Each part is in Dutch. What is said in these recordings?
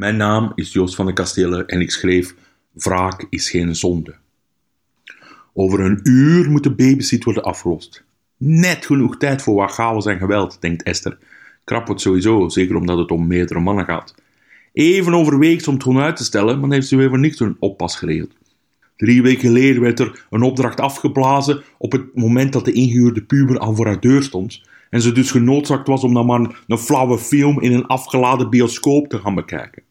Mijn naam is Joost van den Kastelen en ik schreef Wraak is geen zonde. Over een uur moet de babysit worden afgelost. Net genoeg tijd voor wat chaos en geweld, denkt Esther. Krap sowieso, zeker omdat het om meerdere mannen gaat. Even overweegt om het gewoon uit te stellen, maar dan heeft ze weer voor niks een oppas geregeld. Drie weken geleden werd er een opdracht afgeblazen op het moment dat de ingehuurde puber al voor haar deur stond en ze dus genoodzaakt was om dan maar een flauwe film in een afgeladen bioscoop te gaan bekijken.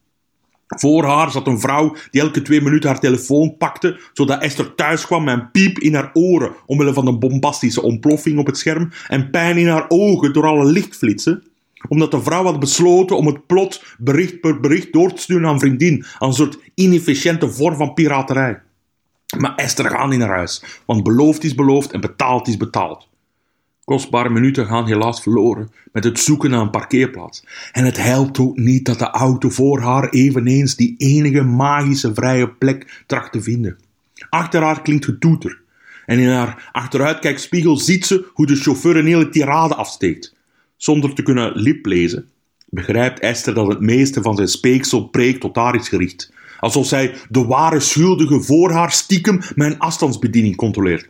Voor haar zat een vrouw die elke twee minuten haar telefoon pakte, zodat Esther thuis kwam met een piep in haar oren omwille van een bombastische ontploffing op het scherm en pijn in haar ogen door alle lichtflitsen, omdat de vrouw had besloten om het plot bericht per bericht door te sturen aan vriendin, aan een soort inefficiënte vorm van piraterij. Maar Esther gaat in naar huis, want beloofd is beloofd en betaald is betaald. Kostbare minuten gaan helaas verloren met het zoeken naar een parkeerplaats. En het helpt ook niet dat de auto voor haar eveneens die enige magische vrije plek tracht te vinden. Achter haar klinkt getoeter. En in haar achteruitkijkspiegel ziet ze hoe de chauffeur een hele tirade afsteekt. Zonder te kunnen liplezen, begrijpt Esther dat het meeste van zijn speeksel preek tot haar is gericht. Alsof zij de ware schuldige voor haar stiekem mijn afstandsbediening controleert.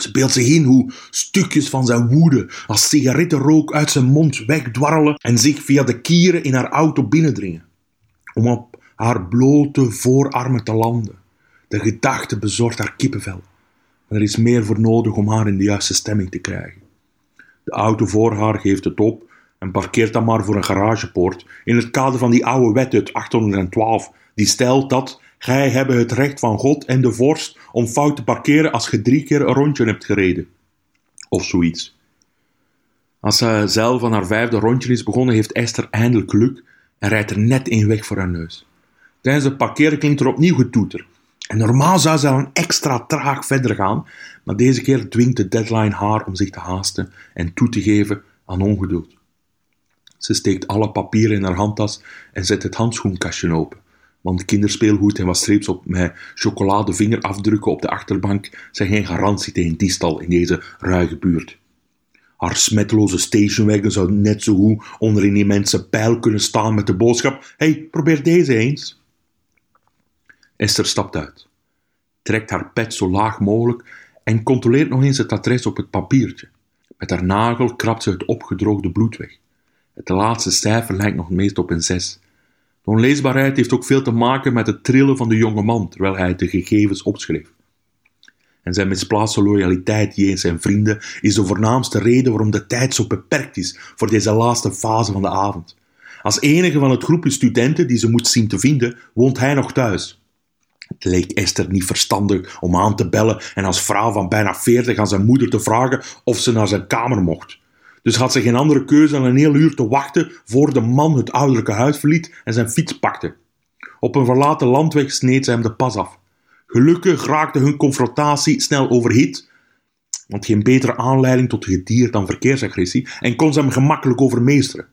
Ze beeldt zich in hoe stukjes van zijn woede als sigarettenrook uit zijn mond wegdwarrelen en zich via de kieren in haar auto binnendringen. Om op haar blote voorarmen te landen. De gedachte bezorgt haar kippenvel. Maar er is meer voor nodig om haar in de juiste stemming te krijgen. De auto voor haar geeft het op en parkeert dan maar voor een garagepoort in het kader van die oude wet uit 812 die stelt dat gij hebben het recht van God en de vorst om fout te parkeren als je drie keer een rondje hebt gereden. Of zoiets. Als ze zelf aan haar vijfde rondje is begonnen, heeft Esther eindelijk geluk en rijdt er net één weg voor haar neus. Tijdens het parkeren klinkt er opnieuw getoeter. En normaal zou ze al een extra traag verder gaan, maar deze keer dwingt de deadline haar om zich te haasten en toe te geven aan ongeduld. Ze steekt alle papieren in haar handtas en zet het handschoenkastje open. Want kinderspeelgoed en wat streeps op met chocoladevingerafdrukken op de achterbank zijn geen garantie tegen diefstal in deze ruige buurt. Haar smetteloze stationwagon zou net zo goed onder een immense pijl kunnen staan met de boodschap: hey, probeer deze eens. Esther stapt uit, trekt haar pet zo laag mogelijk en controleert nog eens het adres op het papiertje. Met haar nagel krabt ze het opgedroogde bloed weg. Het laatste cijfer lijkt nog meest op een zes. De onleesbaarheid heeft ook veel te maken met het trillen van de jonge man terwijl hij de gegevens opschreef. En zijn misplaatste loyaliteit jegens zijn vrienden is de voornaamste reden waarom de tijd zo beperkt is voor deze laatste fase van de avond. Als enige van het groepje studenten die ze moet zien te vinden, woont hij nog thuis. Het leek Esther niet verstandig om aan te bellen en als vrouw van bijna veertig aan zijn moeder te vragen of ze naar zijn kamer mocht. Dus had ze geen andere keuze dan een heel uur te wachten voor de man het ouderlijke huis verliet en zijn fiets pakte. Op een verlaten landweg sneed ze hem de pas af. Gelukkig raakte hun confrontatie snel overhit, want geen betere aanleiding tot gedier dan verkeersagressie, en kon ze hem gemakkelijk overmeesteren.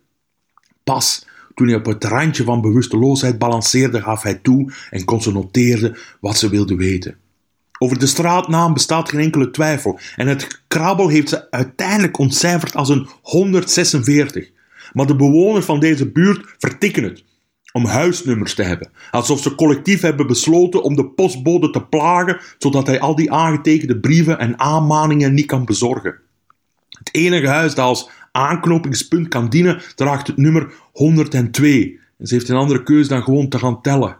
Pas toen hij op het randje van bewusteloosheid balanceerde, gaf hij toe en kon ze noteren wat ze wilde weten. Over de straatnaam bestaat geen enkele twijfel en het krabbel heeft ze uiteindelijk ontcijferd als een 146. Maar de bewoners van deze buurt vertikken het om huisnummers te hebben, alsof ze collectief hebben besloten om de postbode te plagen, zodat hij al die aangetekende brieven en aanmaningen niet kan bezorgen. Het enige huis dat als aanknopingspunt kan dienen, draagt het nummer 102 en ze heeft een andere keuze dan gewoon te gaan tellen.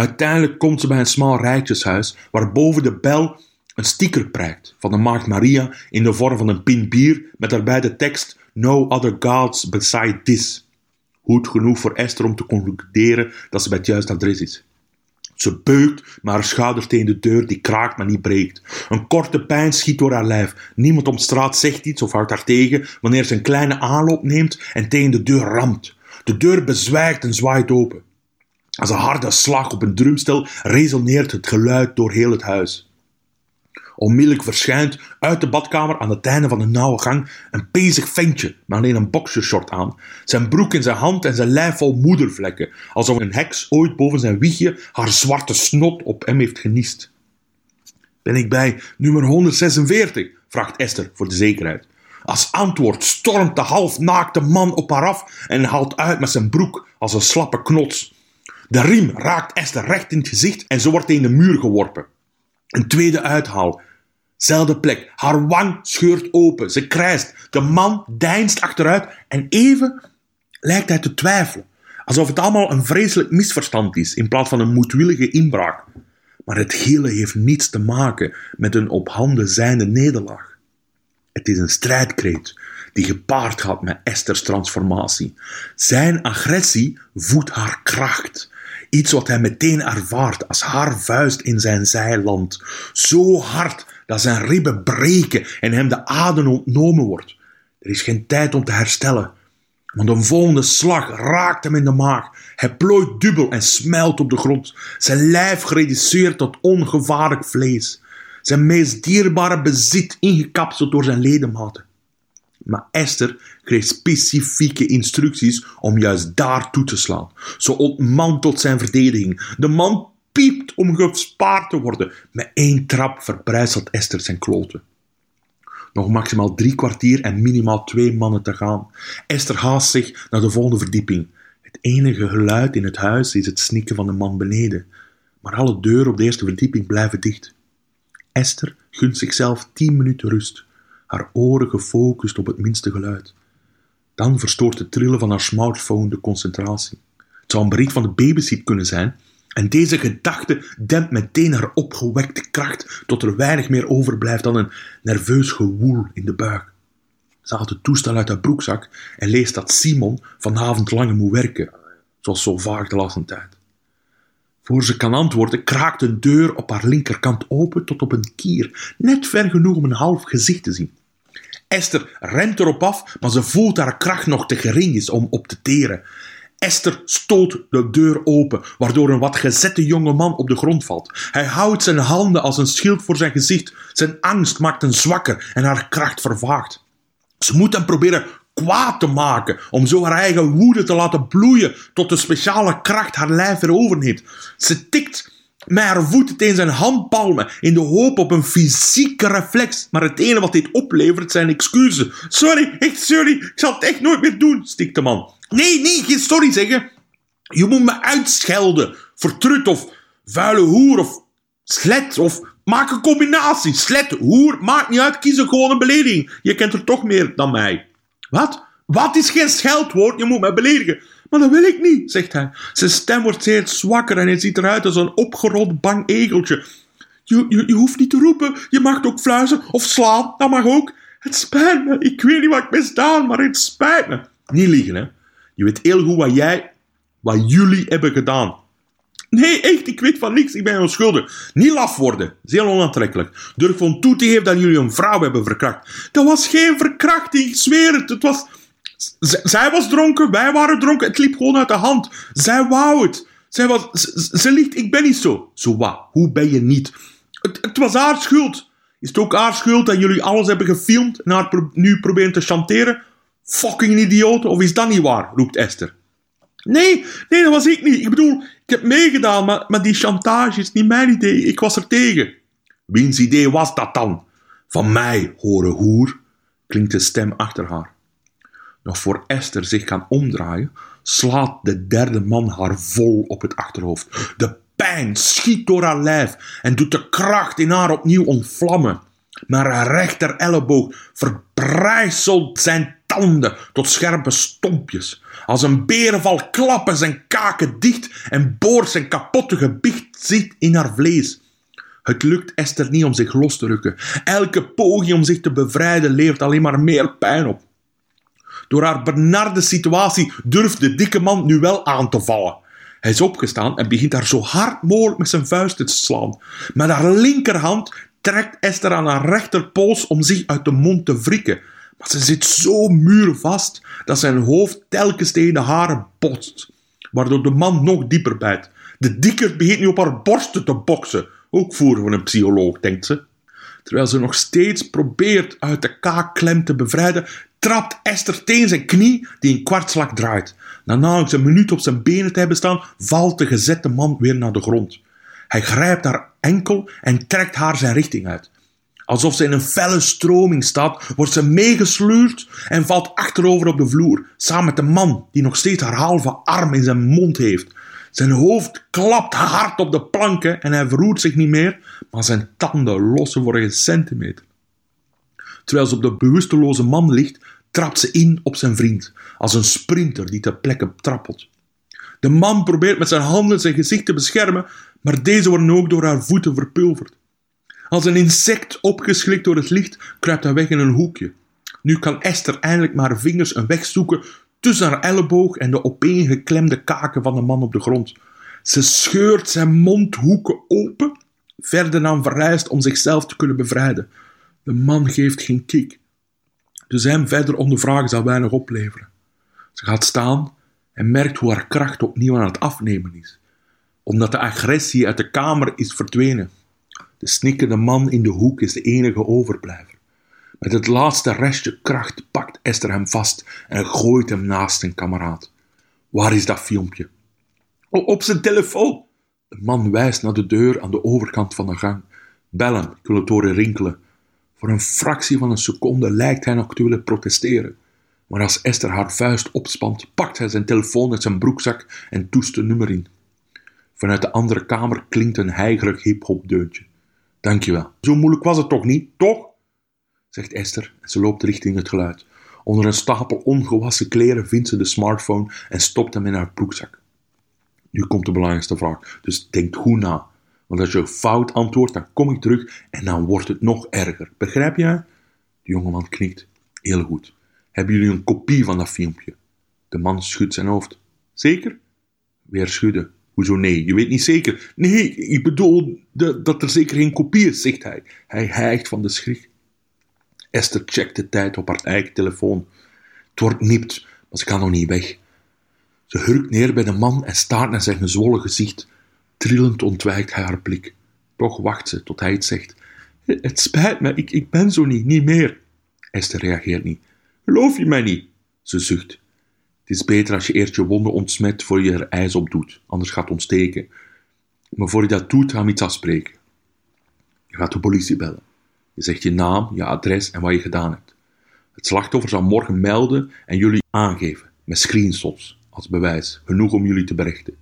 Uiteindelijk komt ze bij een smal rijtjeshuis waar boven de bel een sticker prijkt van de Maagd Maria in de vorm van een pin bier met daarbij de tekst No other gods beside this. Goed genoeg voor Esther om te concluderen dat ze bij het juiste adres is. Ze beukt, maar haar tegen de deur die kraakt maar niet breekt. Een korte pijn schiet door haar lijf. Niemand op straat zegt iets of houdt haar tegen wanneer ze een kleine aanloop neemt en tegen de deur ramt. De deur bezwijkt en zwaait open. Als een harde slag op een drumstel resoneert het geluid door heel het huis. Onmiddellijk verschijnt uit de badkamer aan het einde van een nauwe gang een pezig ventje met alleen een boxershort aan. Zijn broek in zijn hand en zijn lijf vol moedervlekken, alsof een heks ooit boven zijn wiegje haar zwarte snot op hem heeft geniest. Ben ik bij nummer 146? vraagt Esther voor de zekerheid. Als antwoord stormt de halfnaakte man op haar af en haalt uit met zijn broek als een slappe knots. De riem raakt Esther recht in het gezicht en ze wordt tegen de muur geworpen. Een tweede uithaal. Zelfde plek. Haar wang scheurt open. Ze krijst. De man deinst achteruit en even lijkt hij te twijfelen. Alsof het allemaal een vreselijk misverstand is in plaats van een moedwillige inbraak. Maar het hele heeft niets te maken met een op handen zijnde nederlaag. Het is een strijdkreet die gepaard gaat met Esther's transformatie. Zijn agressie voedt haar kracht. Iets wat hij meteen ervaart als haar vuist in zijn zijland. Zo hard dat zijn ribben breken en hem de adem ontnomen wordt. Er is geen tijd om te herstellen. Want een volgende slag raakt hem in de maag. Hij plooit dubbel en smelt op de grond. Zijn lijf gereduceerd tot ongevaarlijk vlees. Zijn meest dierbare bezit ingekapseld door zijn ledematen. Maar Esther kreeg specifieke instructies om juist daar toe te slaan. Ze ontmantelt zijn verdediging. De man piept om gespaard te worden. Met één trap verbrijzelt Esther zijn kloten. Nog maximaal drie kwartier en minimaal twee mannen te gaan. Esther haast zich naar de volgende verdieping. Het enige geluid in het huis is het snikken van de man beneden. Maar alle deuren op de eerste verdieping blijven dicht. Esther gunt zichzelf tien minuten rust, haar oren gefocust op het minste geluid. Dan verstoort het trillen van haar smartphone de concentratie. Het zou een bericht van de babysit kunnen zijn, en deze gedachte dempt meteen haar opgewekte kracht tot er weinig meer overblijft dan een nerveus gewoel in de buik. Ze haalt het toestel uit haar broekzak en leest dat Simon vanavond langer moet werken, zoals zo vaak de laatste tijd. Voor ze kan antwoorden, kraakt een deur op haar linkerkant open tot op een kier, net ver genoeg om een half gezicht te zien. Esther rent erop af, maar ze voelt haar kracht nog te gering is om op te teren. Esther stoot de deur open, waardoor een wat gezette jonge man op de grond valt. Hij houdt zijn handen als een schild voor zijn gezicht. Zijn angst maakt hem zwakker en haar kracht vervaagt. Ze moet hem proberen kwaad te maken, om zo haar eigen woede te laten bloeien tot de speciale kracht haar lijf veroverd Ze tikt met haar voeten tegen zijn handpalmen in de hoop op een fysieke reflex. Maar het enige wat dit oplevert zijn excuses. Sorry, echt sorry, ik zal het echt nooit meer doen, stikt man. Nee, nee, geen sorry zeggen. Je moet me uitschelden. Vertrut of vuile hoer of slet of maak een combinatie. Slet, hoer, maakt niet uit, kies een gewone belediging. Je kent er toch meer dan mij. Wat? Wat is geen scheldwoord? Je moet mij beledigen. Maar dat wil ik niet, zegt hij. Zijn stem wordt steeds zwakker en hij ziet eruit als een opgerold bang egeltje. Je, je, je hoeft niet te roepen, je mag ook fluisteren of slaan, dat mag ook. Het spijt me, ik weet niet wat ik misdaan, maar het spijt me. Niet liegen, hè. Je weet heel goed wat jij, wat jullie hebben gedaan. Nee, echt, ik weet van niks, ik ben onschuldig. Niet laf worden, dat is heel onaantrekkelijk. Durf gewoon toe te geven dat jullie een vrouw hebben verkracht. Dat was geen verkrachting, ik zweer het. Het was... zij was dronken, wij waren dronken, het liep gewoon uit de hand. Zij wou het. Zij was... Ze, liegt, ik ben niet zo. Zo wat, hoe ben je niet? Het, het was haar schuld. Is het ook haar schuld dat jullie alles hebben gefilmd en haar nu proberen te chanteren? Fucking idioot, of is dat niet waar? roept Esther. Nee, nee, dat was ik niet. Ik bedoel, ik heb meegedaan, maar, maar die chantage is niet mijn idee. Ik was er tegen. Wiens idee was dat dan? Van mij, horen hoer, klinkt de stem achter haar. Nog voor Esther zich kan omdraaien, slaat de derde man haar vol op het achterhoofd. De pijn schiet door haar lijf en doet de kracht in haar opnieuw ontvlammen. Maar haar rechter elleboog verbrijzelt zijn tanden tot scherpe stompjes. Als een berenval klappen zijn kaken dicht en boort zijn kapotte gebicht zit in haar vlees. Het lukt Esther niet om zich los te rukken. Elke poging om zich te bevrijden levert alleen maar meer pijn op. Door haar benarde situatie durft de dikke man nu wel aan te vallen. Hij is opgestaan en begint haar zo hard mogelijk met zijn vuisten te slaan. Met haar linkerhand trekt Esther aan haar rechterpols om zich uit de mond te wrikken. Maar ze zit zo muurvast dat zijn hoofd telkens tegen de haren botst, waardoor de man nog dieper bijt. De dikker begint nu op haar borsten te boksen. Ook voor van een psycholoog, denkt ze. Terwijl ze nog steeds probeert uit de kaakklem te bevrijden, trapt Esther tegen zijn knie die een kwartslag draait. Na nauwelijks een minuut op zijn benen te hebben staan, valt de gezette man weer naar de grond. Hij grijpt haar enkel en trekt haar zijn richting uit. Alsof ze in een felle stroming staat, wordt ze meegesleurd en valt achterover op de vloer, samen met de man die nog steeds haar halve arm in zijn mond heeft. Zijn hoofd klapt hard op de planken en hij verroert zich niet meer, maar zijn tanden lossen voor een centimeter. Terwijl ze op de bewusteloze man ligt, trapt ze in op zijn vriend, als een sprinter die ter plekke trappelt. De man probeert met zijn handen zijn gezicht te beschermen, maar deze worden ook door haar voeten verpulverd. Als een insect opgeschrikt door het licht, kruipt hij weg in een hoekje. Nu kan Esther eindelijk maar haar vingers een weg zoeken tussen haar elleboog en de opeengeklemde kaken van de man op de grond. Ze scheurt zijn mondhoeken open, verder dan verrijst om zichzelf te kunnen bevrijden. De man geeft geen kick. Dus hem verder ondervragen zal weinig opleveren. Ze gaat staan en merkt hoe haar kracht opnieuw aan het afnemen is, omdat de agressie uit de kamer is verdwenen. De snikkende man in de hoek is de enige overblijver. Met het laatste restje kracht pakt Esther hem vast en gooit hem naast een kameraad. Waar is dat filmpje? op zijn telefoon. De man wijst naar de deur aan de overkant van de gang. Bellen, ik wil het horen rinkelen. Voor een fractie van een seconde lijkt hij nog te willen protesteren. Maar als Esther haar vuist opspant, pakt hij zijn telefoon uit zijn broekzak en toest een nummer in. Vanuit de andere kamer klinkt een heigerig hip-hop deuntje. Dankjewel. Zo moeilijk was het toch niet, toch? zegt Esther en ze loopt richting het geluid. Onder een stapel ongewassen kleren vindt ze de smartphone en stopt hem in haar broekzak. Nu komt de belangrijkste vraag, dus denk goed na. Want als je fout antwoordt, dan kom ik terug en dan wordt het nog erger. Begrijp jij? De jongeman knikt. Heel goed. Hebben jullie een kopie van dat filmpje? De man schudt zijn hoofd. Zeker? Weer schudden. Hoezo nee? Je weet niet zeker. Nee, ik bedoel dat er zeker geen kopie is, zegt hij. Hij hijgt van de schrik. Esther checkt de tijd op haar eigen telefoon. Het wordt nipt, maar ze kan nog niet weg. Ze hurkt neer bij de man en staart naar zijn gezwollen gezicht. Trillend ontwijkt hij haar blik. Toch wacht ze tot hij het zegt. Het spijt me, ik, ik ben zo niet, niet meer. Esther reageert niet. Geloof je mij niet? Ze zucht. Het is beter als je eerst je wonden ontsmet voor je er ijs op doet, anders gaat het ontsteken. Maar voor je dat doet, gaan we iets afspreken. Je gaat de politie bellen. Je zegt je naam, je adres en wat je gedaan hebt. Het slachtoffer zal morgen melden en jullie aangeven, met screenshots, als bewijs, genoeg om jullie te berichten.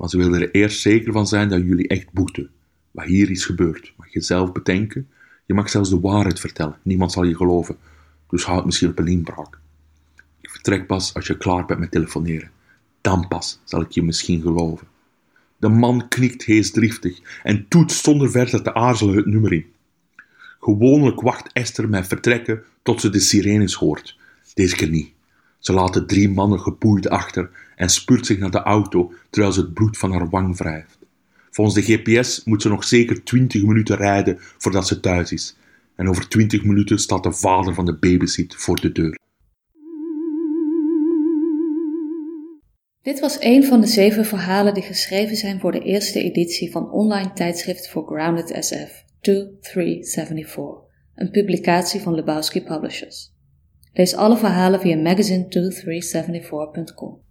Maar ze willen er eerst zeker van zijn dat jullie echt boeten. Wat hier is gebeurd, mag je zelf bedenken. Je mag zelfs de waarheid vertellen, niemand zal je geloven. Dus houd misschien op een inbraak. Ik vertrek pas als je klaar bent met telefoneren. Dan pas zal ik je misschien geloven. De man knikt heesdriftig en toet zonder verder te aarzelen het nummer in. Gewoonlijk wacht Esther met vertrekken tot ze de sirenes hoort. Deze keer niet. Ze laat de drie mannen geboeid achter en spuurt zich naar de auto terwijl ze het bloed van haar wang wrijft. Volgens de GPS moet ze nog zeker twintig minuten rijden voordat ze thuis is. En over twintig minuten staat de vader van de babysit voor de deur. Dit was een van de zeven verhalen die geschreven zijn voor de eerste editie van online tijdschrift voor Grounded SF 2374, een publicatie van Lebowski Publishers. Lees alle verhalen via magazine2374.com.